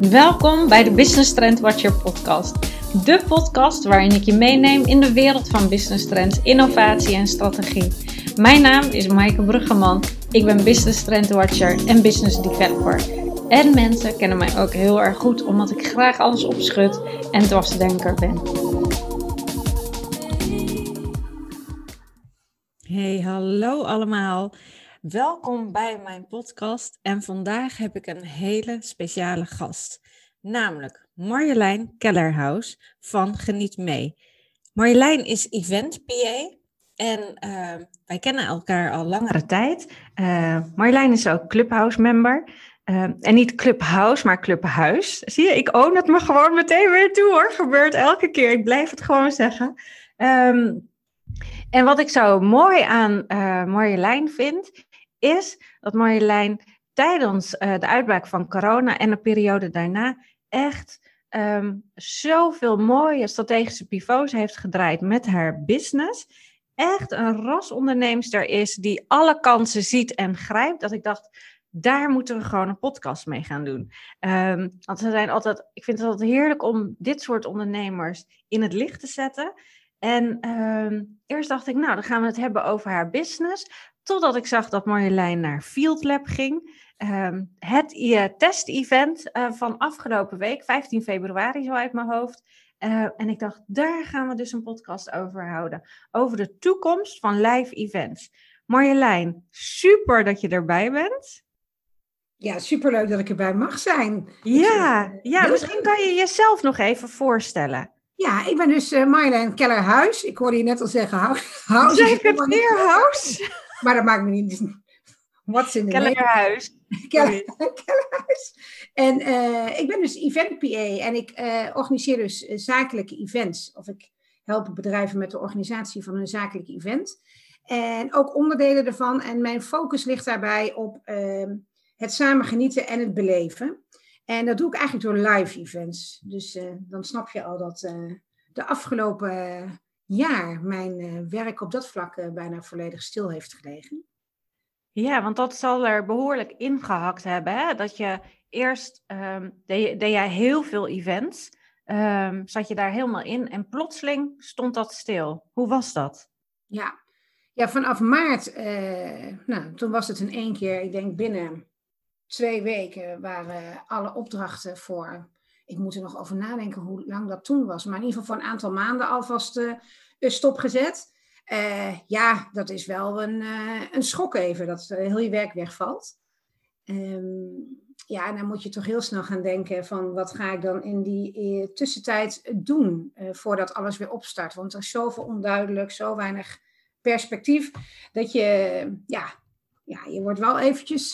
Welkom bij de Business Trend Watcher podcast. De podcast waarin ik je meeneem in de wereld van business trends, innovatie en strategie. Mijn naam is Maaike Bruggeman. Ik ben Business Trend Watcher en Business Developer. En mensen kennen mij ook heel erg goed omdat ik graag alles opschud en dwarsdenker ben. Hey, hallo allemaal. Welkom bij mijn podcast en vandaag heb ik een hele speciale gast, namelijk Marjolein Kellerhaus van Geniet Mee. Marjolein is event PA en uh, wij kennen elkaar al langere tijd. Uh, Marjolein is ook Clubhouse member. Uh, en niet Clubhouse, maar Clubhuis. Zie je, ik own het me gewoon meteen weer toe hoor. Gebeurt elke keer. Ik blijf het gewoon zeggen. Um, en wat ik zo mooi aan uh, Marjolein vind, is dat Marjolein tijdens uh, de uitbraak van corona en de periode daarna echt um, zoveel mooie strategische pivots heeft gedraaid met haar business. Echt een rasondernemster is die alle kansen ziet en grijpt. Dat ik dacht, daar moeten we gewoon een podcast mee gaan doen. Um, want ze zijn altijd, ik vind het altijd heerlijk om dit soort ondernemers in het licht te zetten. En um, eerst dacht ik, nou, dan gaan we het hebben over haar business. Totdat ik zag dat Marjolein naar Field Lab ging. Um, het uh, test-event uh, van afgelopen week, 15 februari zo uit mijn hoofd. Uh, en ik dacht, daar gaan we dus een podcast over houden. Over de toekomst van live events. Marjolein, super dat je erbij bent. Ja, superleuk dat ik erbij mag zijn. Ja, ja misschien kan je jezelf nog even voorstellen. Ja, ik ben dus Marjolein Kellerhuis. Ik hoorde je net al zeggen house. Zeg het weer house? Maar dat maakt me niet. Wat in de Kellerhuis. Keller, Kellerhuis. En uh, ik ben dus event PA en ik uh, organiseer dus zakelijke events. Of ik help bedrijven met de organisatie van een zakelijk event. En ook onderdelen ervan. En mijn focus ligt daarbij op uh, het samen genieten en het beleven. En dat doe ik eigenlijk door live events. Dus dan snap je al dat de afgelopen jaar mijn uh, werk op dat vlak bijna volledig stil heeft gelegen. Ja, want dat zal er behoorlijk ingehakt hebben. Hè? Dat je eerst um, deed, deed jij heel veel events, um, zat je daar helemaal in en plotseling stond dat stil. Hoe was dat? Ja, ja vanaf maart, nou, toen was het in één keer, ik denk binnen twee weken waren alle opdrachten voor. Ik moet er nog over nadenken hoe lang dat toen was. Maar in ieder geval voor een aantal maanden alvast uh, stopgezet. Uh, ja, dat is wel een, uh, een schok even, dat heel je werk wegvalt. Um, ja, en dan moet je toch heel snel gaan denken van wat ga ik dan in die tussentijd doen voordat alles weer opstart. Want er is zoveel onduidelijk, zo weinig perspectief, dat je, ja, ja je wordt wel eventjes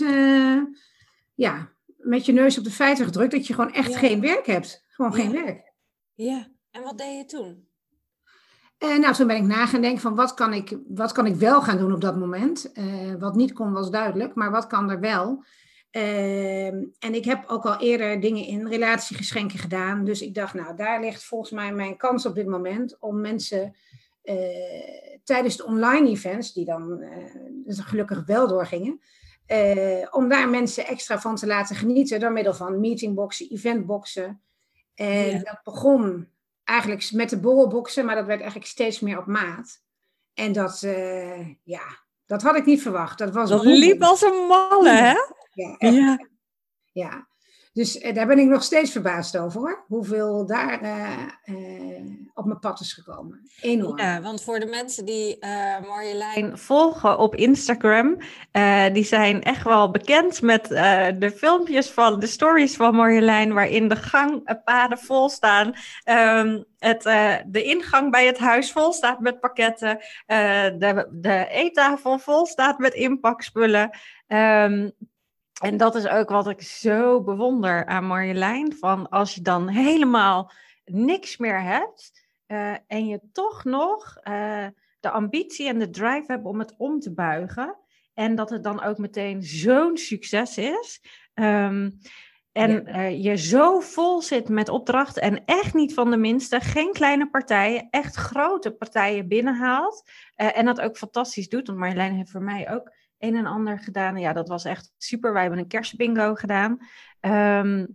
ja, met je neus op de feiten gedrukt dat je gewoon echt geen werk hebt. Gewoon geen werk. Ja, en wat deed je toen? Uh, nou, toen ben ik na gaan denken van wat kan ik, wat kan ik wel gaan doen op dat moment. Uh, wat niet kon was duidelijk, maar wat kan er wel? Uh, en ik heb ook al eerder dingen in relatiegeschenken gedaan. Dus ik dacht, nou, daar ligt volgens mij mijn kans op dit moment om mensen tijdens de online events, die dan gelukkig wel doorgingen, uh, om daar mensen extra van te laten genieten door middel van meetingboxen, eventboxen. En ja. dat begon eigenlijk met de borrelboxen, maar dat werd eigenlijk steeds meer op maat. En dat, uh, ja, dat had ik niet verwacht. Dat, was dat liep als een malle, hè? Ja, echt. ja. ja. Dus uh, daar ben ik nog steeds verbaasd over hoor. Hoeveel daar uh, uh, op mijn pad is gekomen. Enorm. Ja, want voor de mensen die Marjolein volgen op Instagram, die zijn echt wel bekend met de filmpjes van de stories van Marjolein, waarin de gangpaden vol staan. Um, het, de ingang bij het huis vol staat met pakketten. de, de eettafel vol staat met inpakspullen. Um, en dat is ook wat ik zo bewonder aan Marjolein. Van als je dan helemaal niks meer hebt uh, en je toch nog uh, de ambitie en de drive hebt om het om te buigen. En dat het dan ook meteen zo'n succes is. Um, en ja. uh, je zo vol zit met opdrachten en echt niet van de minste, geen kleine partijen, echt grote partijen binnenhaalt. en dat ook fantastisch doet. Want Marjolein heeft voor mij ook een en ander gedaan. Ja, dat was echt super. Wij hebben een kerstbingo gedaan. Ehm,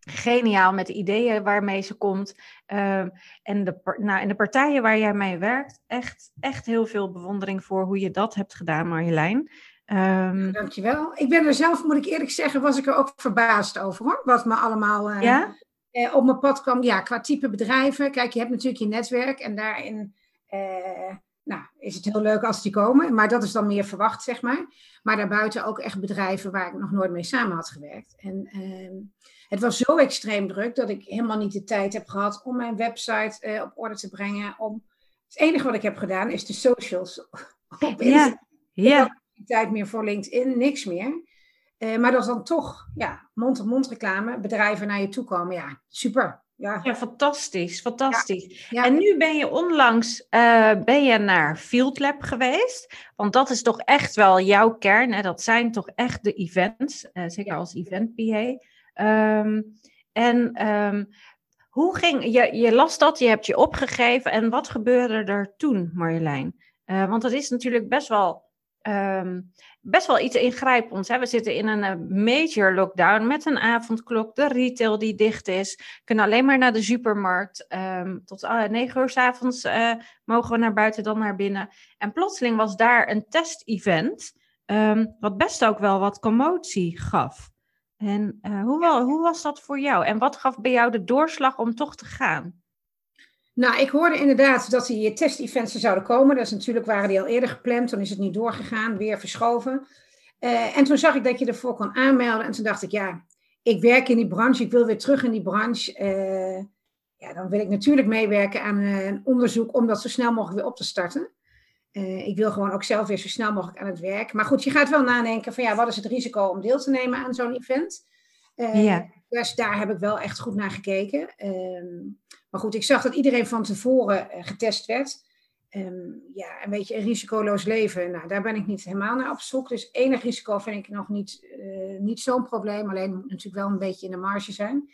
geniaal met de ideeën waarmee ze komt. Ehm, en, de, nou, en de partijen waar jij mee werkt, echt, echt heel veel bewondering voor hoe je dat hebt gedaan, Marjolein. Um, Dankjewel. Ik ben er zelf, moet ik eerlijk zeggen, was ik er ook verbaasd over hoor. Wat me allemaal uh, ja? uh, op mijn pad kwam. Ja, qua type bedrijven. Kijk, je hebt natuurlijk je netwerk en daarin uh, nou, is het heel leuk als die komen. Maar dat is dan meer verwacht, zeg maar. Maar daarbuiten ook echt bedrijven waar ik nog nooit mee samen had gewerkt. En ehm, het was zo extreem druk dat ik helemaal niet de tijd heb gehad om mijn website op orde te brengen. Om... Het enige wat ik heb gedaan is de socials op Ja, ja tijd meer voor LinkedIn, niks meer. Uh, maar dat dan toch ja, mond-op-mond reclame, bedrijven naar je toe komen. Ja, super. Ja, ja fantastisch, fantastisch. Ja, En nu ben je onlangs uh, ben je naar Field Lab geweest. Want dat is toch echt wel jouw kern. Hè? Dat zijn toch echt de events, uh, zeker als event PA. Um, ehm, en um, hoe ging, je, je las dat, je hebt je opgegeven. En wat gebeurde er toen, Marjolein? want dat is natuurlijk best wel Ehm, best wel iets ingrijpends. Hè? We zitten in een eh, major lockdown met een avondklok, de retail die dicht is, kunnen alleen maar naar de supermarkt. Um, tot uh, negen uur s avonds uh, mogen we naar buiten, dan naar binnen. En plotseling was daar een test-event, um, wat best ook wel wat commotie gaf. En hoe, hoe was dat voor jou? En wat gaf bij jou de doorslag om toch te gaan? Nou, ik hoorde inderdaad dat die test-events er zouden komen. Dat is natuurlijk, waren die al eerder gepland. Toen is het niet doorgegaan, weer verschoven. Uh, en toen zag ik dat je ervoor kon aanmelden. En toen dacht ik, ja, ik werk in die branche. Ik wil weer terug in die branche. Uh, ja, dan wil ik natuurlijk meewerken aan uh, een onderzoek om dat zo snel mogelijk weer op te starten. ik wil gewoon ook zelf weer zo snel mogelijk aan het werk. Maar goed, je gaat wel nadenken van ja, wat is het risico om deel te nemen aan zo'n event? ja. Daar heb ik wel echt goed naar gekeken. Ehm, maar goed, ik zag dat iedereen van tevoren uh, getest werd. Um, ja, een beetje een risicoloos leven. Nou, daar ben ik niet helemaal naar op zoek. Dus enig risico vind ik nog niet, uh, niet zo'n probleem. Alleen moet natuurlijk wel een beetje in de marge zijn.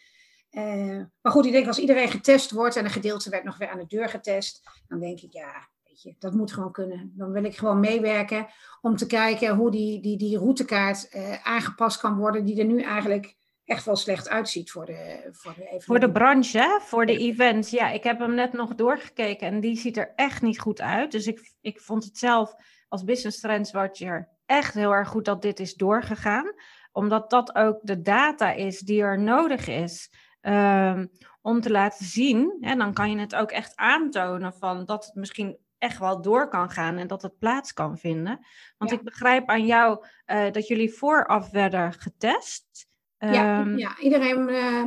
Uh, maar goed, ik denk als iedereen getest wordt en een gedeelte werd nog weer aan de deur getest, dan denk ik ja, weet je, dat moet gewoon kunnen. Dan wil ik gewoon meewerken om te kijken hoe die, die, die routekaart aangepast kan worden, die er nu eigenlijk echt wel slecht uitziet voor de Voor de, voor de branche, hè? voor de events. Ja, ik heb hem net nog doorgekeken en die ziet er echt niet goed uit. Dus ik, ik vond het zelf als business trends watcher echt heel erg goed dat dit is doorgegaan. Omdat dat ook de data is die er nodig is um, om te laten zien. En dan kan je het ook echt aantonen van dat het misschien echt wel door kan gaan en dat het plaats kan vinden. Want ik begrijp aan jou uh, dat jullie vooraf werden getest. Ja, ehm, ja iedereen uh,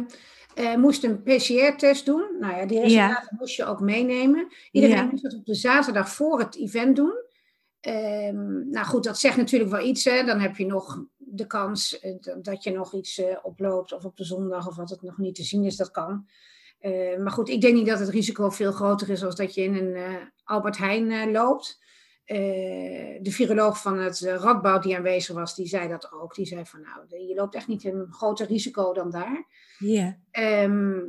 uh, moest een PCR-test doen. Nou ja, die resultaten moest je ook meenemen. Iedereen moest het op de zaterdag voor het event doen. Um, nou goed, dat zegt natuurlijk wel iets. Hè. Dan heb je nog de kans uh, dat je nog iets oploopt. Of op de zondag, of wat het nog niet te zien is, dat kan. maar goed, ik denk niet dat het risico veel groter is als dat je in een Albert Heijn loopt. Eh, de viroloog van het uh, Radboud die aanwezig was, die zei dat ook. Die zei van nou, je loopt echt niet een groter risico dan daar. Ja. Ehm,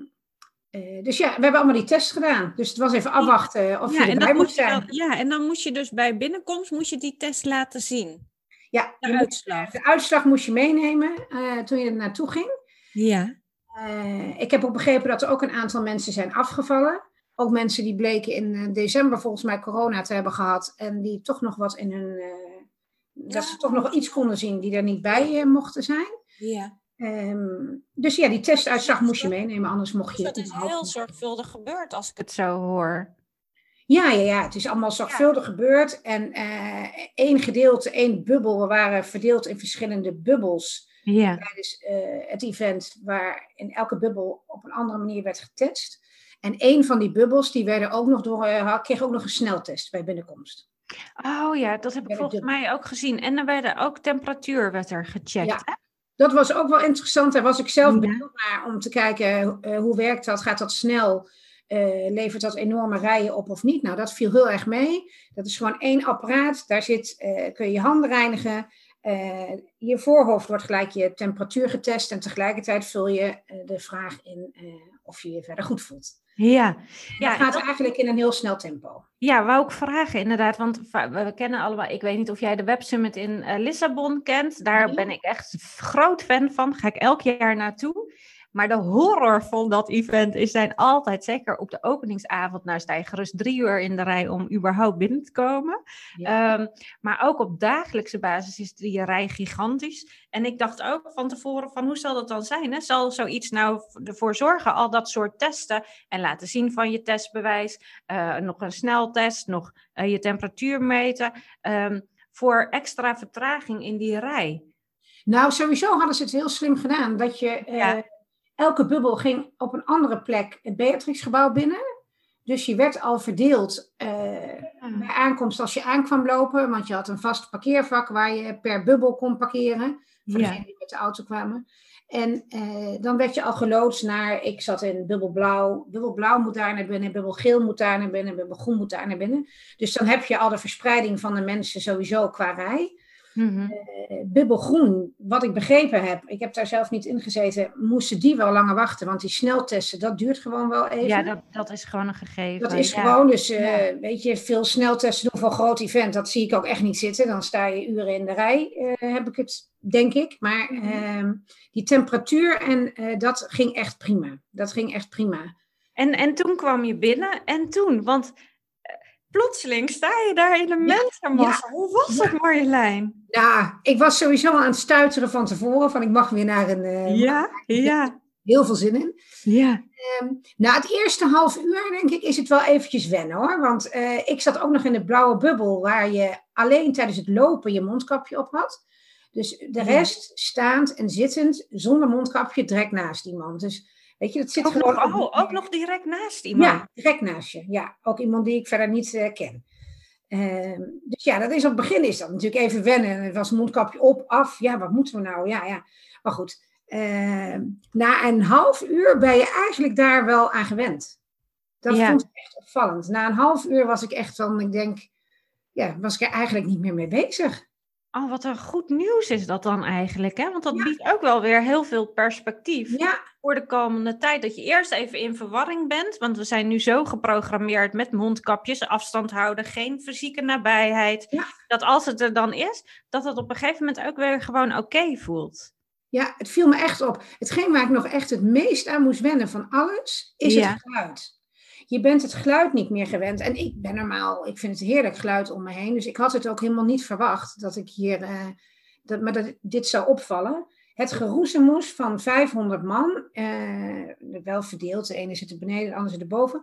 eh, dus ja, we hebben allemaal die test gedaan. Dus het was even afwachten of ja, je erbij moet zijn. ja, en dan moest je dus bij binnenkomst moest je die test laten zien. Ja, de uitslag. de uitslag moest je meenemen toen je er naartoe ging. Ja. ik heb ook begrepen dat er ook een aantal mensen zijn afgevallen. Ook mensen die bleken in eh, december volgens mij corona te hebben gehad. En die toch nog wat in hun. Uh, dat ze toch nog iets konden zien die er niet bij uh, mochten zijn. Ja. Um, dus ja, die testuitslag moest je meenemen, anders mocht je. Dus het is heel zorgvuldig gebeurd als ik het zo hoor. Ja, ja, ja, het is allemaal zorgvuldig ja. gebeurd. En uh, één gedeelte, één bubbel, we waren verdeeld in verschillende bubbels. Ja. Tijdens uh, het event, waar in elke bubbel op een andere manier werd getest. En een van die bubbels, die werden ook nog door, uh, kreeg ook nog een sneltest bij binnenkomst. Oh ja, dat heb ik volgens mij ook gezien. En er werden ook temperatuur werd er gecheckt. Ja. Hè? Dat was ook wel interessant. Daar was ik zelf ja. benieuwd naar om te kijken uh, hoe werkt dat? Gaat dat snel? Uh, levert dat enorme rijen op of niet? Nou, dat viel heel erg mee. Dat is gewoon één apparaat. Daar zit, kun je je handen reinigen. Uh, je voorhoofd wordt gelijk je temperatuur getest en tegelijkertijd vul je de vraag in of je je verder goed voelt. Ja, ja het gaat eigenlijk in een heel snel tempo. Ja, wou ik vragen inderdaad, want we kennen allemaal, ik weet niet of jij de Web Summit in Lissabon kent, daar ben ik echt groot fan van, ga ik elk jaar naartoe. Maar de horror van dat event is zijn altijd, zeker op de openingsavond, nou sta je gerust drie uur in de rij om überhaupt binnen te komen. Ehm, maar ook op dagelijkse basis is die rij gigantisch. En ik dacht ook van tevoren van hoe zal dat dan zijn? Hè? Zal zoiets nou ervoor zorgen, al dat soort testen en laten zien van je testbewijs, uh, nog een sneltest, nog uh, je temperatuur meten, um, voor extra vertraging in die rij? Nou, sowieso hadden ze het heel slim gedaan. Dat je uh, elke bubbel ging op een andere plek het Beatrixgebouw binnen. Dus je werd al verdeeld uh, bij aankomst als je aankwam lopen. Want je had een vast parkeervak waar je per bubbel kon parkeren. Voor degenen die met de auto kwamen. En uh, dan werd je al geloodst naar, ik zat in bubbelblauw. Bubbelblauw moet daar naar binnen, bubbelgeel moet daar naar binnen, bubbelgroen moet daar naar binnen. Dus dan heb je al de verspreiding van de mensen sowieso qua rij. Mm bubbelgroen, wat ik begrepen heb, ik heb daar zelf niet in gezeten, moesten die wel langer wachten. Want die sneltesten, dat duurt gewoon wel even. Ja, dat, dat is gewoon een gegeven. Dat is gewoon, dus uh, weet je, veel sneltesten doen voor een groot event, dat zie ik ook echt niet zitten. Dan sta je uren in de rij, uh, heb ik het, denk ik. Maar uh, die temperatuur en dat ging echt prima. Dat ging echt prima. En, en toen kwam je binnen en toen, want plotseling sta je daar in de mensenmassa. Hoe was dat, Marjolein? Ja, ik was sowieso aan het stuiteren van tevoren. Van ik mag weer naar een... Uh, ja, ja. Heel veel zin in. Ja. Um, na het eerste half uur, denk ik, is het wel eventjes wennen hoor. Want uh, ik zat ook nog in de blauwe bubbel waar je alleen tijdens het lopen je mondkapje op had. Dus de rest staand en zittend, zonder mondkapje, direct naast iemand. Dus Weet je, dat zit ook gewoon... Nog, oh, ook nog direct naast iemand? Ja, direct naast je. Ja, ook iemand die ik verder niet uh, ken. Uh, dus ja, dat is op het begin is dat natuurlijk even wennen. Het was mondkapje op, af. Ja, wat moeten we nou? Ja, ja. Maar goed, uh, na een half uur ben je eigenlijk daar wel aan gewend. Dat ja. vond ik echt opvallend. Na een half uur was ik echt van, ik denk, ja, was ik er eigenlijk niet meer mee bezig. Oh, wat een goed nieuws is dat dan eigenlijk, hè? Want dat biedt ook wel weer heel veel perspectief ja. voor de komende tijd. Dat je eerst even in verwarring bent, want we zijn nu zo geprogrammeerd met mondkapjes, afstand houden, geen fysieke nabijheid. Ja. Dat als het er dan is, dat het op een gegeven moment ook weer gewoon oké voelt. Ja, het viel me echt op. Hetgeen waar ik nog echt het meest aan moest wennen van alles, is het geluid je bent het geluid niet meer gewend. En ik ben normaal, ik vind het heerlijk geluid om me heen. Dus ik had het ook helemaal niet verwacht dat ik hier, uh, dat, maar dat dit zou opvallen. Het geroezemoes van 500 man, uh, wel verdeeld. De ene zit er beneden, de andere zit erboven.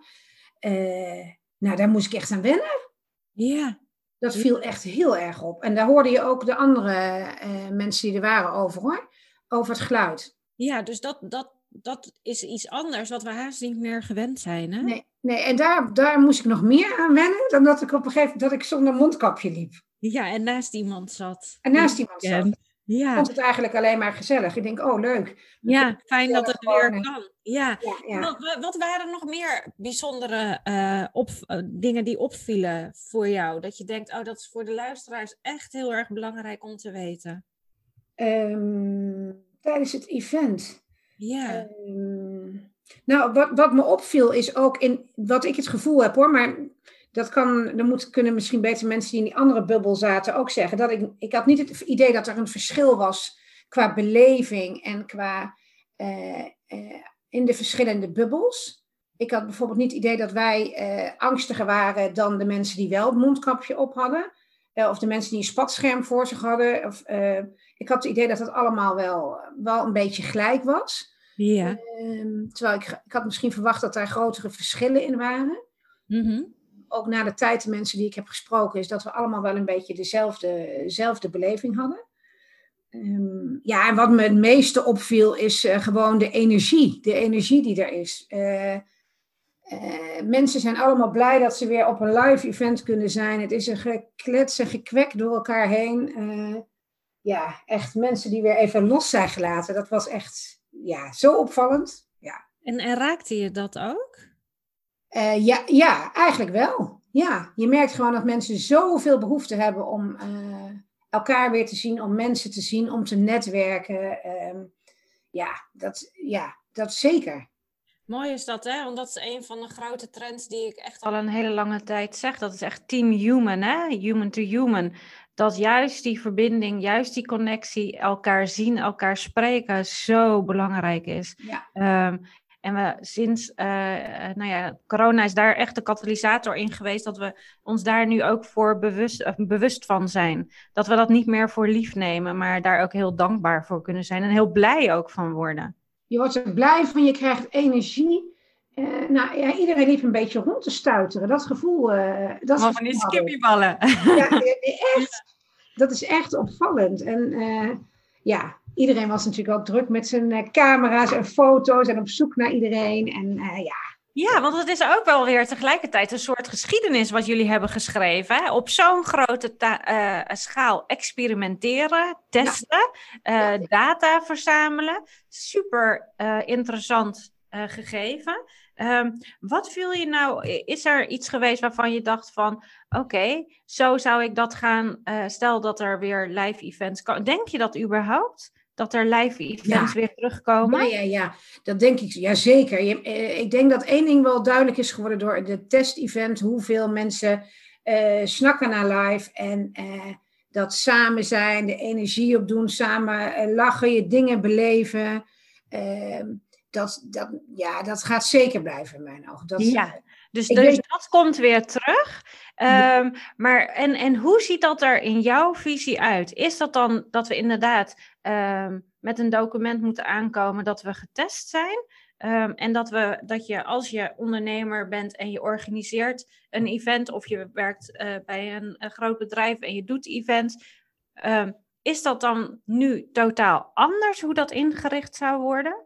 Uh, nou, daar moest ik echt aan wennen. Ja. Dat viel echt heel erg op. En daar hoorde je ook de andere mensen die er waren over hoor. Over het geluid. Ja, dus dat, dat, dat is iets anders wat we haast niet meer gewend zijn. Hè? Nee, nee, en daar, daar moest ik nog meer aan wennen dan dat ik op een gegeven moment dat ik zonder mondkapje liep. Ja, en naast iemand zat. En naast iemand zat. Ja. Ik vond het eigenlijk alleen maar gezellig. Ik denk, oh leuk. Ja, fijn dat het weer kan. Ja. ja, ja. Wat, wat, waren nog meer bijzondere uh, op, uh, dingen die opvielen voor jou? Dat je denkt, oh dat is voor de luisteraars echt heel erg belangrijk om te weten. Um, tijdens het event. Ja. Um, nou, wat, wat me opviel is ook in wat ik het gevoel heb hoor, maar dat kan, dan moet, kunnen misschien beter mensen die in die andere bubbel zaten ook zeggen. Dat ik, ik had niet het idee dat er een verschil was qua beleving en qua uh, uh, in de verschillende bubbels. Ik had bijvoorbeeld niet het idee dat wij uh, angstiger waren dan de mensen die wel het mondkapje op hadden. Of de mensen die een spatscherm voor zich hadden. Of, ik had het idee dat het allemaal wel, wel een beetje gelijk was. Ja. Um, terwijl ik, ik had misschien verwacht dat daar grotere verschillen in waren. Mm -hmm. Ook na de tijd, de mensen die ik heb gesproken, is dat we allemaal wel een beetje dezelfde, dezelfde beleving hadden. Um, ja, en wat me het meeste opviel is uh, gewoon de energie. De energie die er is. Uh, uh, mensen zijn allemaal blij dat ze weer op een live event kunnen zijn. Het is een geklets en gekwek door elkaar heen. ja, echt mensen die weer even los zijn gelaten. Dat was echt ja, zo opvallend. Ja. En, en raakte je dat ook? Uh, ja, ja, eigenlijk wel. Ja, je merkt gewoon dat mensen zoveel behoefte hebben om elkaar weer te zien, om mensen te zien, om te netwerken. Ehm, ja, dat, ja, dat zeker. Mooi is dat, hè? Want dat is een van de grote trends die ik echt al een hele lange tijd zeg. Dat is echt team human, hè? Human to human. Dat juist die verbinding, juist die connectie, elkaar zien, elkaar spreken, zo belangrijk is. Ja. Ehm, en we sinds, uh, nou ja, corona is daar echt de katalysator in geweest, dat we ons daar nu ook voor bewust, uh, bewust van zijn. Dat we dat niet meer voor lief nemen, maar daar ook heel dankbaar voor kunnen zijn en heel blij ook van worden. Je wordt er blij van, je krijgt energie. Uh, nou ja, iedereen liep een beetje rond te stuiteren. Dat gevoel. Uh, dat oh, van die skippieballen. Ja, echt. Dat is echt opvallend. En uh, ja, iedereen was natuurlijk ook druk met zijn camera's en foto's en op zoek naar iedereen. En ja. Ja, want het is ook wel weer tegelijkertijd een soort geschiedenis wat jullie hebben geschreven. Hè? Op zo'n grote schaal experimenteren, testen, data verzamelen. Super interessant gegeven. Um, wat viel je nou, is er iets geweest waarvan je dacht van, oké, zo zou ik dat gaan, stel dat er weer live events komen. Denk je dat überhaupt? Dat er live events weer terugkomen? Ja, ja, ja, dat denk ik, ja zeker. Je, uh, ik denk dat één ding wel duidelijk is geworden door de test-event, hoeveel mensen uh, snakken naar live en dat samen zijn, de energie opdoen, samen lachen, je dingen beleven. Ehm, dat, dat, ja, dat gaat zeker blijven in mijn ogen. Dat, ja, dus, dus dat komt weer terug. Um, maar en, en hoe ziet dat er in jouw visie uit? Is dat dan dat we inderdaad um, met een document moeten aankomen dat we getest zijn? Um, en dat, we, dat je als je ondernemer bent en je organiseert een event of je werkt uh, bij een, een, groot bedrijf en je doet events, is dat dan nu totaal anders hoe dat ingericht zou worden?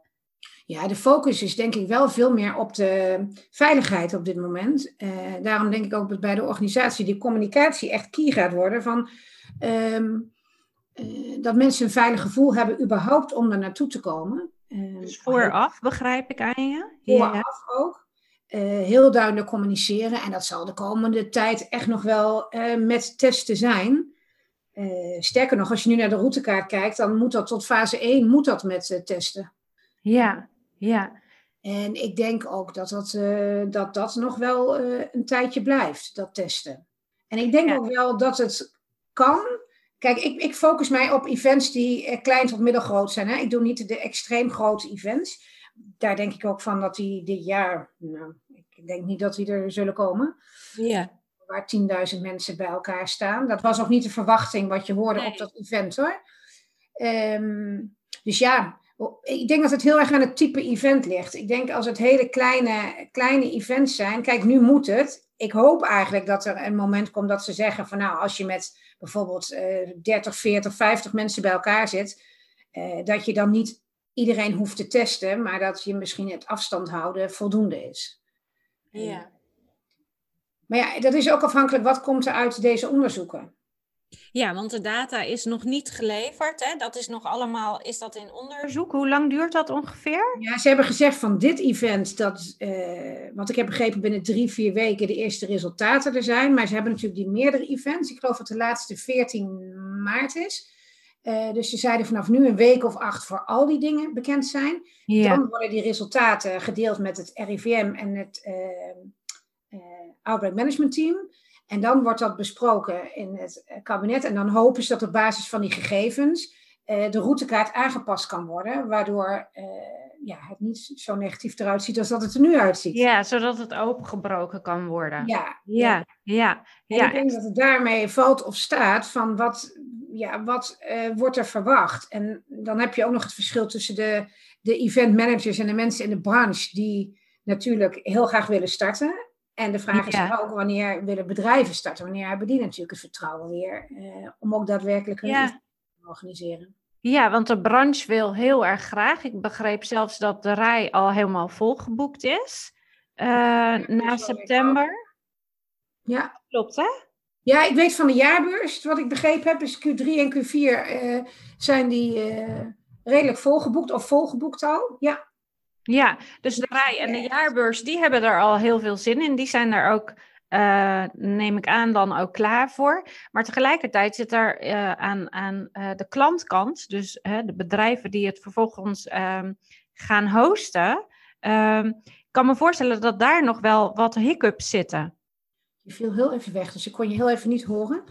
Ja, de focus is denk ik wel veel meer op de veiligheid op dit moment. Uh, daarom denk ik ook dat bij de organisatie die communicatie echt key gaat worden van um, uh, dat mensen een veilig gevoel hebben überhaupt om er naartoe te komen. Uh, dus vooraf begrijp ik aan je? Vooraf ja. ook. heel duidelijk communiceren en dat zal de komende tijd echt nog wel met testen zijn. sterker nog, als je nu naar de routekaart kijkt, dan moet dat tot fase 1 moet dat met testen. Ja, ja. En ik denk ook dat dat, uh, dat, dat nog wel uh, een tijdje blijft, dat testen. En ik denk ja. ook wel dat het kan. Kijk, ik, ik focus mij op events die klein tot middelgroot zijn. Hè? Ik doe niet de extreem grote events. Daar denk ik ook van dat die dit jaar, nou, ik denk niet dat die er zullen komen. Ja. Waar 10.000 mensen bij elkaar staan. Dat was ook niet de verwachting wat je hoorde nee. op dat event hoor. Um, dus ja, ik denk dat het heel erg aan het type event ligt. Ik denk als het hele kleine, kleine events zijn. Kijk, nu moet het. Ik hoop eigenlijk dat er een moment komt dat ze zeggen van nou, als je met bijvoorbeeld uh, 30, 40, 50 mensen bij elkaar zit, uh, dat je dan niet iedereen hoeft te testen, maar dat je misschien het afstand houden voldoende is. Ja. Maar ja, dat is ook afhankelijk wat komt er uit deze onderzoeken. Ja, want de data is nog niet geleverd. Hè? Dat is nog allemaal, is dat in onderzoek? Hoe lang duurt dat ongeveer? Ja, ze hebben gezegd van dit event, dat, uh, want ik heb begrepen binnen drie, vier weken de eerste resultaten er zijn. Maar ze hebben natuurlijk die meerdere events. Ik geloof dat de laatste 14 maart is. Uh, dus ze zeiden vanaf nu een week of acht voor al die dingen bekend zijn. Ja. Dan worden die resultaten gedeeld met het RIVM en het uh, Outbreak Management Team. En dan wordt dat besproken in het eh, kabinet. En dan hopen ze dat op basis van die gegevens uh, de routekaart aangepast kan worden. Waardoor uh, ja, het niet zo negatief eruit ziet als dat het er nu uitziet. Ja, zodat het opengebroken kan worden. Ja, ja, ja. En ja. ik denk dat het daarmee valt of staat van wat, ja, wat uh, wordt er verwacht. En dan heb je ook nog het verschil tussen de, de event managers en de mensen in de branche die natuurlijk heel graag willen starten. En de vraag is ja. ook wanneer willen bedrijven starten? Wanneer hebben die natuurlijk het vertrouwen weer eh, om ook daadwerkelijk hun ja. te organiseren? Ja, want de branche wil heel erg graag. Ik begreep zelfs dat de rij al helemaal volgeboekt is uh, ja, na september. Ja. Klopt, hè? Ja, ik weet van de jaarbeurs, wat ik begrepen heb, is Q3 en Q4 uh, zijn die uh, redelijk volgeboekt of volgeboekt al. Ja. Ja, dus de rij en de jaarbeurs, die hebben er al heel veel zin in. Die zijn er ook uh, neem ik aan, dan ook klaar voor. Maar tegelijkertijd zit er uh, aan, aan uh, de klantkant, dus de bedrijven die het vervolgens um, gaan hosten. Um, ik kan me voorstellen dat daar nog wel wat hiccups zitten. Je viel heel even weg, dus ik kon je heel even niet horen.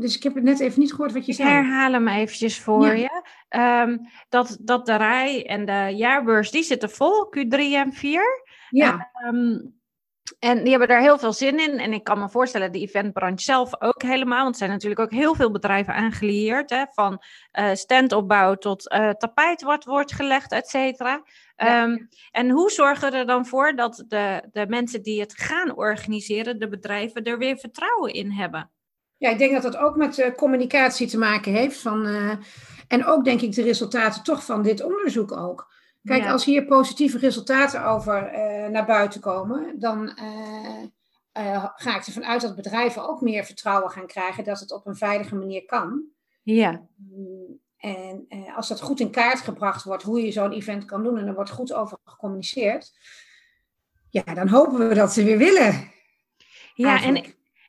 Dus ik heb het net even niet gehoord wat je ik zei. herhaal hem eventjes voor ja. je. Um, dat, dat de rij en de jaarbeurs, die zitten vol, Q3 en 4. Ja. En die hebben daar heel veel zin in. En ik kan me voorstellen, de eventbranche zelf ook helemaal. Want er zijn natuurlijk ook heel veel bedrijven aangelieerd. Hè, van uh, standopbouw tot uh, tapijt wat wordt gelegd, et cetera. Ja. Um, en hoe zorgen we er dan voor dat de, de mensen die het gaan organiseren, de bedrijven, er weer vertrouwen in hebben? Ja, ik denk dat dat ook met uh, communicatie te maken heeft. Van, en ook denk ik de resultaten toch van dit onderzoek ook. Kijk, ja. als hier positieve resultaten over uh, naar buiten komen, dan ga ik ervan uit dat bedrijven ook meer vertrouwen gaan krijgen dat het op een veilige manier kan. Ja. En als dat goed in kaart gebracht wordt, hoe je zo'n event kan doen en er wordt goed over gecommuniceerd, ja, dan hopen we dat ze weer willen. Ja, en,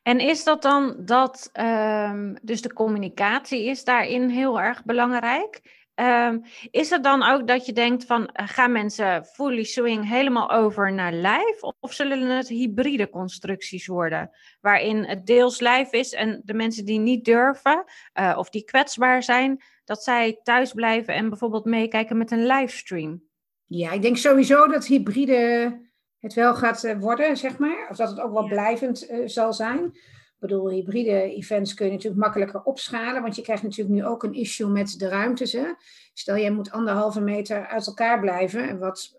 en is dat dan dat, um, dus de communicatie is daarin heel erg belangrijk? Um, is het dan ook dat je denkt van gaan mensen fully swing helemaal over naar live of zullen het hybride constructies worden waarin het deels live is en de mensen die niet durven uh, of die kwetsbaar zijn dat zij thuis blijven en bijvoorbeeld meekijken met een livestream? Ja, ik denk sowieso dat hybride het wel gaat worden, zeg maar, of dat het ook wel ja. blijvend uh, zal zijn. Ik bedoel, hybride events kun je natuurlijk makkelijker opschalen, want je krijgt natuurlijk nu ook een issue met de ruimtes. Hè? Stel, jij moet anderhalve meter uit elkaar blijven, en wat,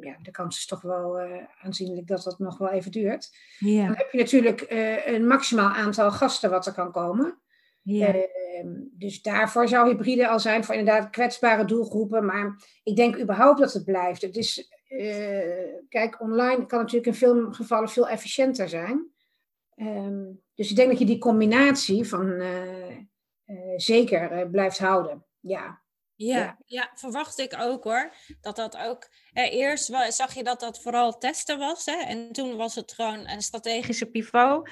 ja, de kans is toch wel uh, aanzienlijk dat dat nog wel even duurt. Ja. Dan heb je natuurlijk uh, een maximaal aantal gasten wat er kan komen. Ja. Uh, dus daarvoor zou hybride al zijn voor inderdaad kwetsbare doelgroepen. Maar ik denk überhaupt dat het blijft. Het is, kijk, online kan natuurlijk in veel gevallen veel efficiënter zijn. Um, dus ik denk dat je die combinatie van uh, uh, zeker uh, blijft houden. Ja. Ja, ja. ja, verwacht ik ook hoor. Dat dat ook. Eh, eerst zag je dat dat vooral testen was. Hè? En toen was het gewoon een strategische pivot.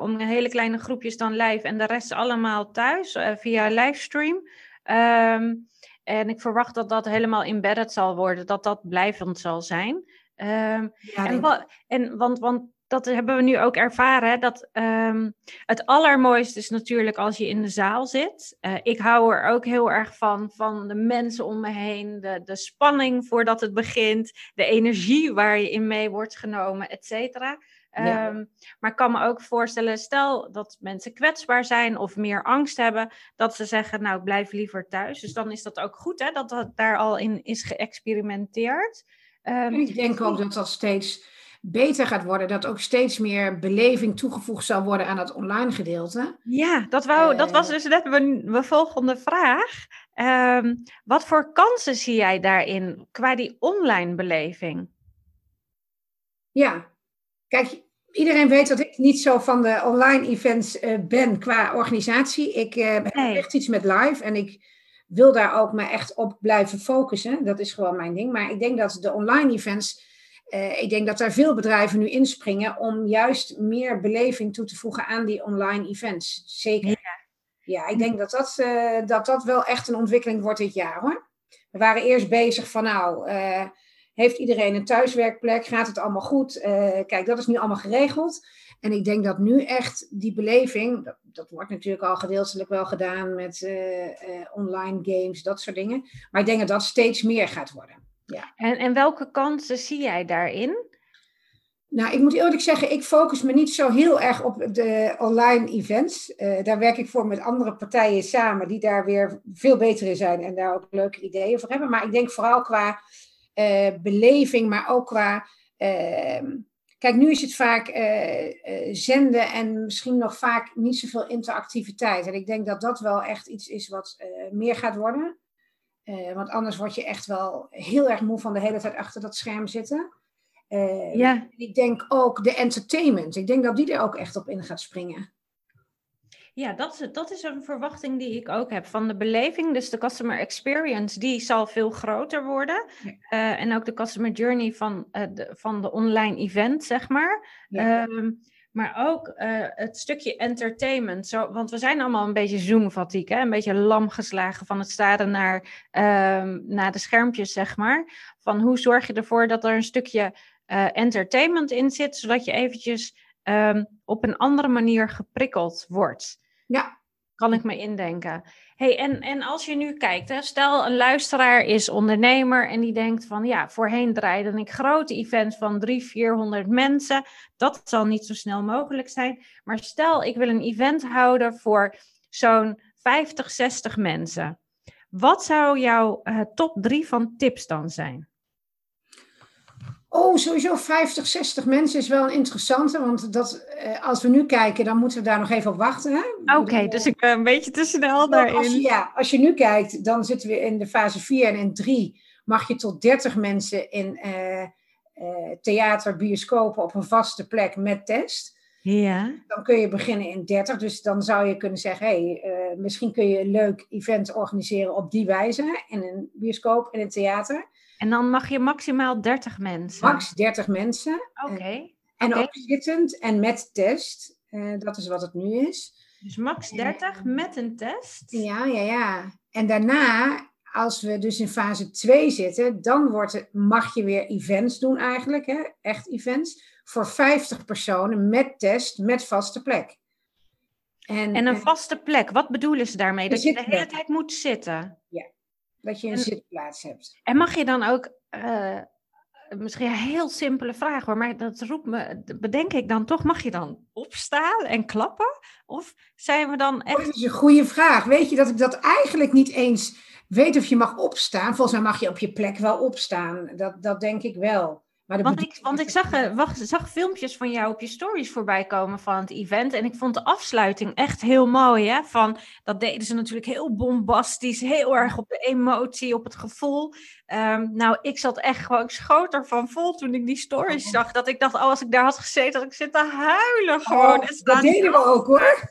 om hele kleine groepjes dan live en de rest allemaal thuis via livestream. Um, en ik verwacht dat dat helemaal embedded zal worden. Dat dat blijvend zal zijn. Um, ja, en, wa- en want, want dat hebben we nu ook ervaren. Hè, dat um, het allermooiste is natuurlijk als je in de zaal zit. Uh, ik hou er ook heel erg van, van de mensen om me heen, de, de spanning voordat het begint, de energie waar je in mee wordt genomen, et cetera. Ja. Um, maar ik kan me ook voorstellen, stel dat mensen kwetsbaar zijn of meer angst hebben, dat ze zeggen, nou, blijf liever thuis. Dus dan is dat ook goed, hè, dat dat daar al in is geëxperimenteerd. Um, ik denk ook dat dat steeds beter gaat worden. Dat ook steeds meer beleving toegevoegd zal worden aan het online gedeelte. Ja, dat, wou, uh, dat was dus net mijn, mijn volgende vraag. Um, wat voor kansen zie jij daarin qua die online beleving? Ja, kijk, iedereen weet dat ik niet zo van de online events uh, ben qua organisatie. Ik uh, heb nee. echt iets met live en ik wil daar ook me echt op blijven focussen. Dat is gewoon mijn ding. Maar ik denk dat de online events uh, ik denk dat daar veel bedrijven nu inspringen om juist meer beleving toe te voegen aan die online events. Zeker. Ja, ja ik denk dat dat, dat dat wel echt een ontwikkeling wordt dit jaar hoor. We waren eerst bezig van nou, heeft iedereen een thuiswerkplek? Gaat het allemaal goed? kijk, dat is nu allemaal geregeld. En ik denk dat nu echt die beleving, dat, dat wordt natuurlijk al gedeeltelijk wel gedaan met online games, dat soort dingen. Maar ik denk dat dat steeds meer gaat worden. Ja. En, en welke kansen zie jij daarin? Nou, ik moet eerlijk zeggen, ik focus me niet zo heel erg op de online events. Uh, daar werk ik voor met andere partijen samen die daar weer veel beter in zijn en daar ook leuke ideeën voor hebben. Maar ik denk vooral qua uh, beleving, maar ook qua. Uh, kijk, nu is het vaak zenden en misschien nog vaak niet zoveel interactiviteit. En ik denk dat dat wel echt iets is wat meer gaat worden. Want anders word je echt wel heel erg moe van de hele tijd achter dat scherm zitten. Uh, ja. Ik denk ook de entertainment. Ik denk dat die er ook echt op in gaat springen. Ja, dat is, dat is een verwachting die ik ook heb van de beleving. Dus de customer experience, die zal veel groter worden. Uh, en ook de customer journey van, uh, de, van de online event, zeg maar. Ja. Um, maar ook uh, het stukje entertainment. Zo, want we zijn allemaal een beetje Zoom-fatigue, een beetje lam geslagen van het staren naar, um, naar de schermpjes, zeg maar. Van hoe zorg je ervoor dat er een stukje entertainment in zit, zodat je eventjes um, op een andere manier geprikkeld wordt. Ja. Kan ik me indenken. Hey, en, en als je nu kijkt, hè, stel een luisteraar is ondernemer en die denkt van ja, voorheen draaide ik grote events van 300, 400 mensen. Dat zal niet zo snel mogelijk zijn. Maar stel ik wil een event houden voor zo'n 50, 60 mensen. Wat zou jouw uh, top drie van tips dan zijn? Oh, sowieso 50, 60 mensen is wel een interessante. Want dat, eh, als we nu kijken, dan moeten we daar nog even op wachten. Oké, dus ik ben een beetje te snel daarin. Als je, ja, als je nu kijkt, dan zitten we in de fase 4 en in 3 mag je tot 30 mensen in uh, uh, theater, bioscopen op een vaste plek met test. Ja. Dan kun je beginnen in 30. Dus dan zou je kunnen zeggen, hey, misschien kun je een leuk event organiseren op die wijze. In een bioscoop en een theater. En dan mag je maximaal 30 mensen. Max 30 mensen. Oké. En ook zittend en met test. Uh, dat is wat het nu is. Dus max 30 uh, met een test? Ja, ja, ja. En daarna, als we dus in fase 2 zitten, dan wordt het, mag je weer events doen eigenlijk. Hè? Echt events. Voor 50 personen met test, met vaste plek. En, en een vaste plek, wat bedoelen ze daarmee? Dat je de hele tijd moet zitten? Ja, dat je een zitplaats hebt. En mag je dan ook, uh, misschien een heel simpele vraag hoor, maar dat roept me, bedenk ik dan toch, mag je dan opstaan en klappen? Of zijn we dan echt... Oh, dat is een goede vraag. Weet je dat ik dat eigenlijk niet eens weet of je mag opstaan? Volgens mij mag je op je plek wel opstaan. Dat, dat denk ik wel. Want ik, want ik zag, eh, wacht, zag filmpjes van jou op je stories voorbij komen van het event. En ik vond de afsluiting echt heel mooi. Hè? Van, dat deden ze natuurlijk heel bombastisch. Heel erg op de emotie, op het gevoel. Um, nou, ik zat echt gewoon, ik schoot ervan vol toen ik die stories oh. zag. Dat ik dacht, oh, als ik daar had gezeten, dat ik zit te huilen gewoon. Oh, dat deden we ook hoor.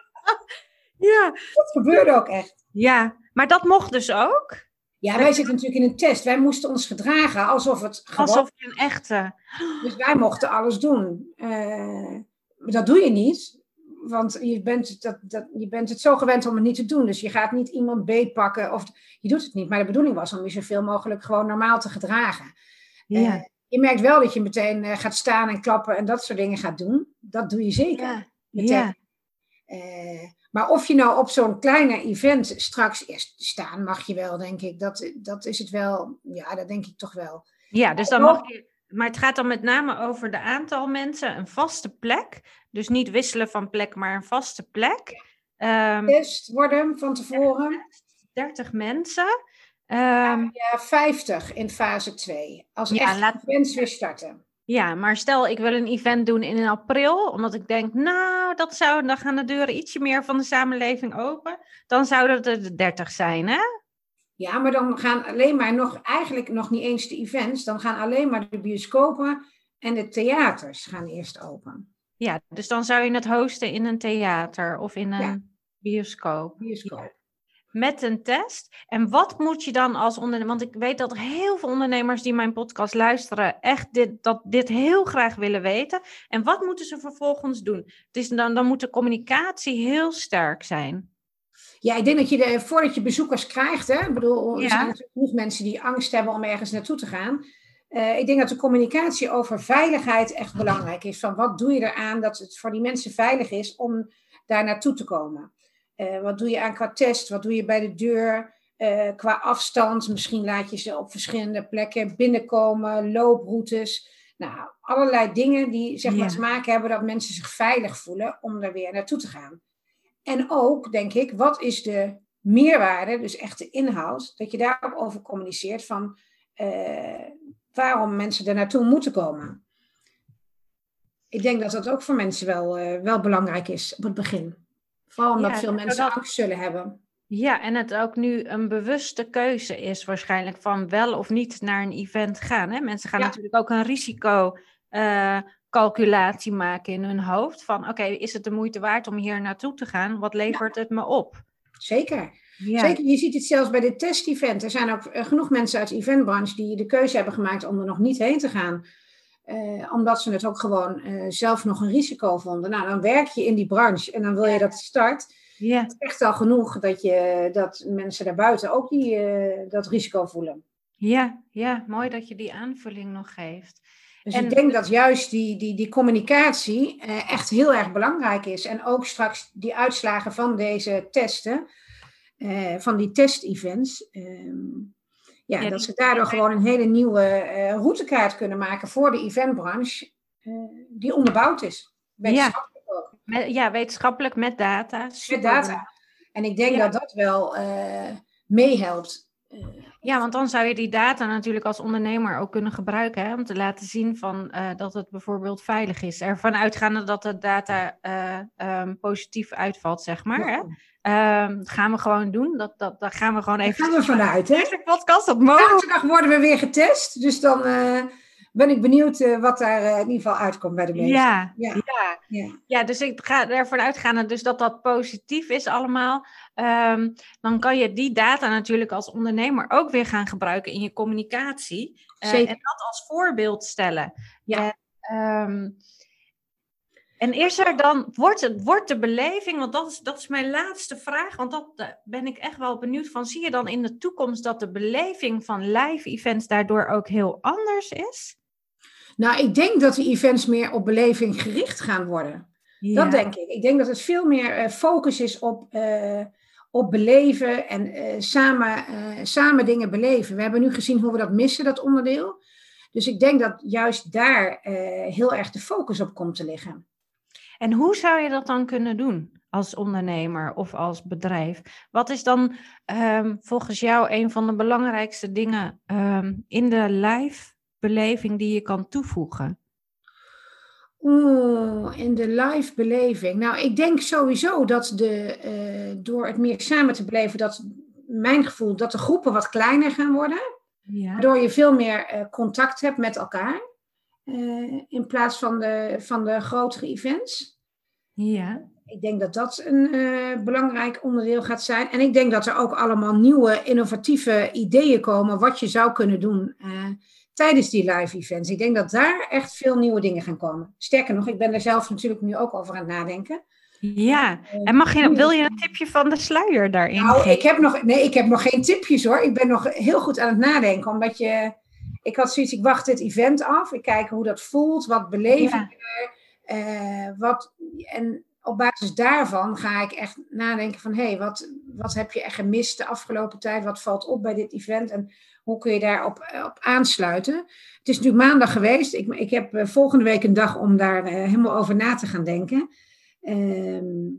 ja. Dat gebeurde ook echt. Ja, maar dat mocht dus ook? Ja, wij zitten natuurlijk in een test. Wij moesten ons gedragen alsof het gewoon... Alsof je een echte... Dus wij mochten alles doen. Uh, dat doe je niet. Want je bent, dat, dat, je bent het zo gewend om het niet te doen. Dus je gaat niet iemand beetpakken of je doet het niet. Maar de bedoeling was om je zoveel mogelijk gewoon normaal te gedragen. Ja. Uh, je merkt wel dat je meteen uh, gaat staan en klappen en dat soort dingen gaat doen. Dat doe je zeker. Ja. Meteen. Ja. Maar of je nou op zo'n kleine event straks eerst staan, mag je wel, denk ik. Dat, dat is het wel. Ja, dat denk ik toch wel. Ja, dus dan mag je. Maar het gaat dan met name over de aantal mensen, een vaste plek. Dus niet wisselen van plek, maar een vaste plek. Um, Test worden van tevoren. 30 mensen. Um, ja, 50 in fase 2. Als ja, echt laat... events weer starten. Ja, maar stel ik wil een event doen in april, omdat ik denk, nou, dat zou, dan gaan de deuren ietsje meer van de samenleving open. Dan zouden het er 30 zijn, hè? Ja, maar dan gaan alleen maar nog, eigenlijk nog niet eens de events, dan gaan alleen maar de bioscopen en de theaters gaan eerst open. Ja, dus dan zou je het hosten in een theater of in een ja. bioscoop. Bioscoop met een test. En wat moet je dan als ondernemer? Want ik weet dat er heel veel ondernemers die mijn podcast luisteren, echt dit, dat, dit heel graag willen weten. En wat moeten ze vervolgens doen? Dus dan, dan moet de communicatie heel sterk zijn. Ja, ik denk dat je de, voordat je bezoekers krijgt, hè, ik bedoel, er zijn natuurlijk genoeg mensen die angst hebben om ergens naartoe te gaan. Uh, ik denk dat de communicatie over veiligheid echt belangrijk is. Van wat doe je eraan dat het voor die mensen veilig is om daar naartoe te komen? Uh, wat doe je aan qua test? Wat doe je bij de deur? Uh, qua afstand, misschien laat je ze op verschillende plekken binnenkomen, looproutes. Nou, allerlei dingen die zeg maar, te maken hebben dat mensen zich veilig voelen om er weer naartoe te gaan. En ook, denk ik, wat is de meerwaarde, dus echt de inhoud, dat je daarop over communiceert van uh, waarom mensen er naartoe moeten komen. Ik denk dat dat ook voor mensen wel, wel belangrijk is op het begin. Vooral omdat veel mensen angst zullen hebben. Ja, en het ook nu een bewuste keuze is waarschijnlijk van wel of niet naar een event gaan. Hè? Mensen gaan natuurlijk ook een risico uh, calculatie maken in hun hoofd. Van oké, is het de moeite waard om hier naartoe te gaan? Wat levert het me op? Zeker. Zeker, je ziet het zelfs bij dit test-event. Er zijn ook eh, genoeg mensen uit de eventbranche die de keuze hebben gemaakt om er nog niet heen te gaan. Uh, omdat ze het ook gewoon uh, zelf nog een risico vonden. Nou, dan werk je in die branche en dan wil je dat start. Ja. Het is echt al genoeg dat, je, dat mensen daarbuiten ook die, uh, dat risico voelen. Ja, ja, mooi dat je die aanvulling nog geeft. Dus en... ik denk dat juist die, die, die communicatie echt heel erg belangrijk is. En ook straks die uitslagen van deze testen, van die test-events. Ehm, ja, dat ze daardoor gewoon een hele nieuwe uh, routekaart kunnen maken voor de eventbranche, uh, die onderbouwd is. Wetenschappelijk ja. ook. Met, ja, wetenschappelijk met data. Met data. En ik denk dat dat wel uh, meehelpt. Ja, want dan zou je die data natuurlijk als ondernemer ook kunnen gebruiken hè, om te laten zien van, dat het bijvoorbeeld veilig is. Ervan uitgaande dat de data um, positief uitvalt, zeg maar. Ja. Hè? Um, gaan we gewoon doen. Dat, dat, daar gaan we gewoon even. Daar gaan we vanuit, hè? Deze podcast op Zaterdag worden we weer getest. Dus dan uh, ben ik benieuwd uh, wat daar uh, in ieder geval uitkomt bij de mensen. Ja, ja. ja. ja. ja dus ik ga ervan uitgaan dus dat dat positief is allemaal. Um, dan kan je die data natuurlijk als ondernemer ook weer gaan gebruiken in je communicatie. en dat als voorbeeld stellen. Ja. Um, en is er dan, wordt, het, wordt de beleving, want dat is, dat is mijn laatste vraag, want dat uh, ben ik echt wel benieuwd van. Zie je dan in de toekomst dat de beleving van live events daardoor ook heel anders is? Nou, ik denk dat de events meer op beleving gericht gaan worden. Dat denk ik. Ik denk dat het veel meer uh, focus is op, uh, op beleven en samen, samen dingen beleven. We hebben nu gezien hoe we dat missen, dat onderdeel. Dus ik denk dat juist daar heel erg de focus op komt te liggen. En hoe zou je dat dan kunnen doen als ondernemer of als bedrijf? Wat is dan um, volgens jou een van de belangrijkste dingen um, in de live beleving die je kan toevoegen? Oeh, in de live beleving. Nou, ik denk sowieso dat de, uh, door het meer samen te beleven, dat mijn gevoel dat de groepen wat kleiner gaan worden. Ja. Waardoor je veel meer uh, contact hebt met elkaar. Uh, in plaats van de, van de grotere events. Ja. Ik denk dat dat een uh, belangrijk onderdeel gaat zijn. En ik denk dat er ook allemaal nieuwe, innovatieve ideeën komen wat je zou kunnen doen uh, tijdens die live events. Ik denk dat daar echt veel nieuwe dingen gaan komen. Sterker nog, ik ben er zelf natuurlijk nu ook over aan het nadenken. Ja, en mag je, wil je een tipje van de sluier daarin nou, Ik heb nog, nee, ik heb nog geen tipjes hoor. Ik ben nog heel goed aan het nadenken, omdat je... Ik had zoiets, ik wacht dit event af. Ik kijk hoe dat voelt, wat beleef ik er. Uh, wat, en op basis daarvan ga ik echt nadenken van... hé, hey, wat, wat heb je echt gemist de afgelopen tijd? Wat valt op bij dit event? En hoe kun je daarop op aansluiten? Het is natuurlijk maandag geweest. Ik, ik heb uh, volgende week een dag om daar uh, helemaal over na te gaan denken. Ehm,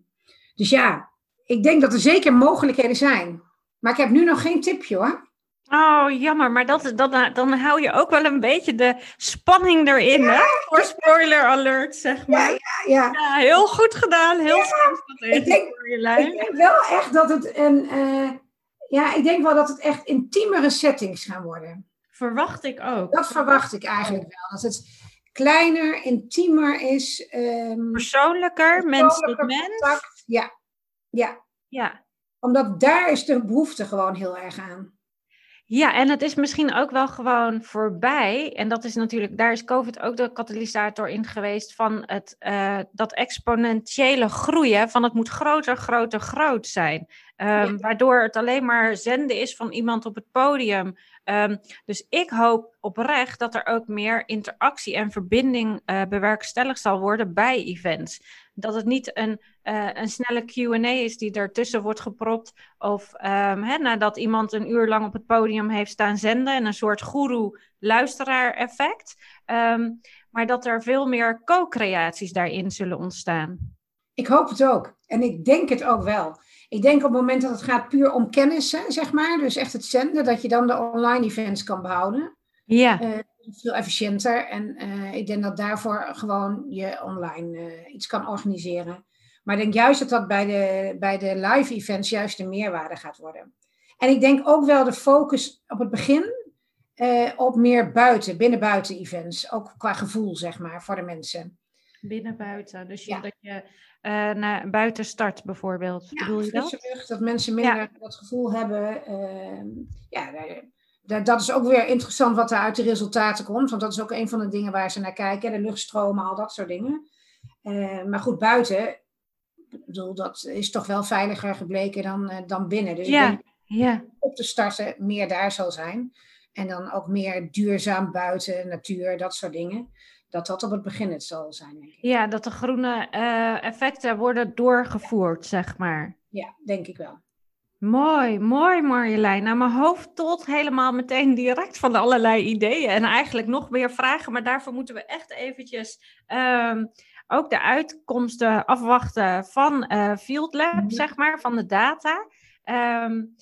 dus ja, ik denk dat er zeker mogelijkheden zijn. Maar ik heb nu nog geen tipje hoor. Oh, jammer, maar dat, dat, dan hou je ook wel een beetje de spanning erin, ja. hè? Voor spoiler alert, zeg maar. Ja, ja, ja. heel goed gedaan, heel ja, ik denk, ik denk wel echt dat het een, uh, ja, ik denk wel dat het echt intiemere settings gaan worden. Verwacht ik ook. Dat verwacht ik eigenlijk wel. Dat het kleiner, intiemer is. Um, persoonlijker, mens tot mens. Ja, ja. Ja. Omdat daar is de behoefte gewoon heel erg aan. Ja, en het is misschien ook wel gewoon voorbij. En dat is natuurlijk, daar is COVID ook de katalysator in geweest van het, uh, dat exponentiële groeien. Van het moet groter, groter, groot zijn. Um, Waardoor het alleen maar zenden is van iemand op het podium. Um, dus ik hoop oprecht dat er ook meer interactie en verbinding uh, bewerkstelligd zal worden bij events. Dat het niet een, uh, een snelle QA is die ertussen wordt gepropt. Of um, hè, nadat iemand een uur lang op het podium heeft staan zenden. En een soort guru-luisteraar-effect. Um, maar dat er veel meer co-creaties daarin zullen ontstaan. Ik hoop het ook. En ik denk het ook wel. Ik denk op het moment dat het gaat puur om kennis, zeg maar, dus echt het zenden, dat je dan de online events kan behouden. Ja. Uh, veel efficiënter. En uh, ik denk dat daarvoor gewoon je online uh, iets kan organiseren. Maar ik denk juist dat dat bij de, bij de live events juist de meerwaarde gaat worden. En ik denk ook wel de focus op het begin eh, op meer buiten, binnen-buiten events. Ook qua gevoel, zeg maar, voor de mensen. Binnen-buiten. Dus dat je uh, naar buiten start bijvoorbeeld. Ja, Bedoel je dat? Lucht, dat mensen minder dat gevoel hebben. Uh, ja, dat is ook weer interessant wat er uit de resultaten komt. Want dat is ook een van de dingen waar ze naar kijken. De luchtstromen, al dat soort dingen. Uh, maar goed, buiten, bedoel, dat is toch wel veiliger gebleken dan, uh, dan binnen. Dus ja. ik denk op te starten meer daar zal zijn. En dan ook meer duurzaam buiten, natuur, dat soort dingen. Dat dat op het begin het zal zijn, denk ik. Ja, dat de groene uh, effecten worden doorgevoerd, zeg maar. Ja, denk ik wel. Mooi, mooi Marjolein. Nou, mijn hoofd tot helemaal meteen direct van allerlei ideeën en eigenlijk nog meer vragen. Maar daarvoor moeten we echt eventjes um, ook de uitkomsten afwachten van uh, Field Lab, mhm. zeg maar, van de data. Um,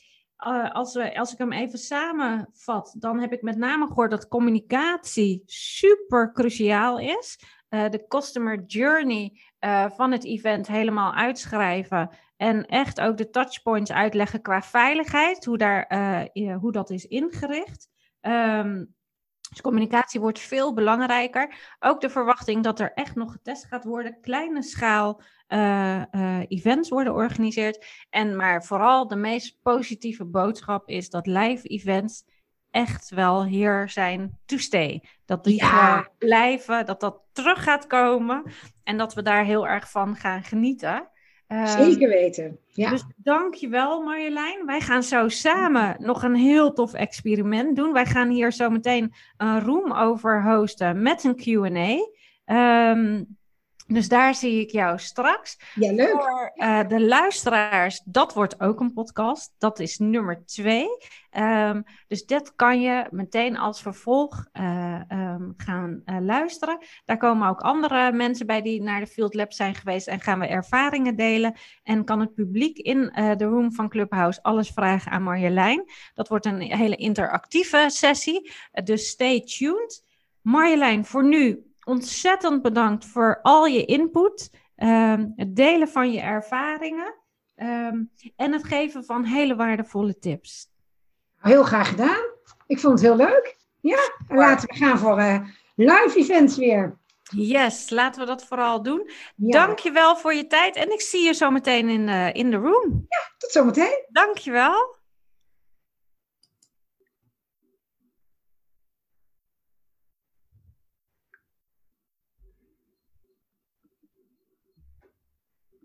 uh, als, we, als ik hem even samenvat, dan heb ik met name gehoord dat communicatie super cruciaal is. Uh, de customer journey uh, van het event helemaal uitschrijven. En echt ook de touchpoints uitleggen qua veiligheid, hoe, daar, hoe dat is ingericht. Um, dus communicatie wordt veel belangrijker. Ook de verwachting dat er echt nog getest gaat worden. Kleine schaal uh, uh, events worden georganiseerd. En maar vooral de meest positieve boodschap is dat live events echt wel hier zijn to stay. Dat die gaan blijven, dat dat terug gaat komen. En dat we daar heel erg van gaan genieten. Ehm, Zeker weten. Ja. Dus dankjewel Marjolein. Wij gaan zo samen nog een heel tof experiment doen. Wij gaan hier zo meteen een room over hosten met een Q&A. Um, dus daar zie ik jou straks. Ja, leuk. Voor uh, de luisteraars, dat wordt ook een podcast. Dat is nummer twee. Um, dus dat kan je meteen als vervolg uh, um, gaan uh, luisteren. Daar komen ook andere mensen bij die naar de Field Lab zijn geweest en gaan we ervaringen delen. En kan het publiek in de room van Clubhouse alles vragen aan Marjolein. Dat wordt een hele interactieve sessie. dus stay tuned. Marjolein, voor nu ontzettend bedankt voor al je input, ehm, het delen van je ervaringen um, en het geven van hele waardevolle tips. Heel graag gedaan. Ik vond het heel leuk. Ja, en laten we gaan voor uh, live events weer. Yes, laten we dat vooral doen. Ja. Dankjewel voor je tijd en ik zie je zo meteen in, uh, in de room. Ja, tot zometeen. Dankjewel.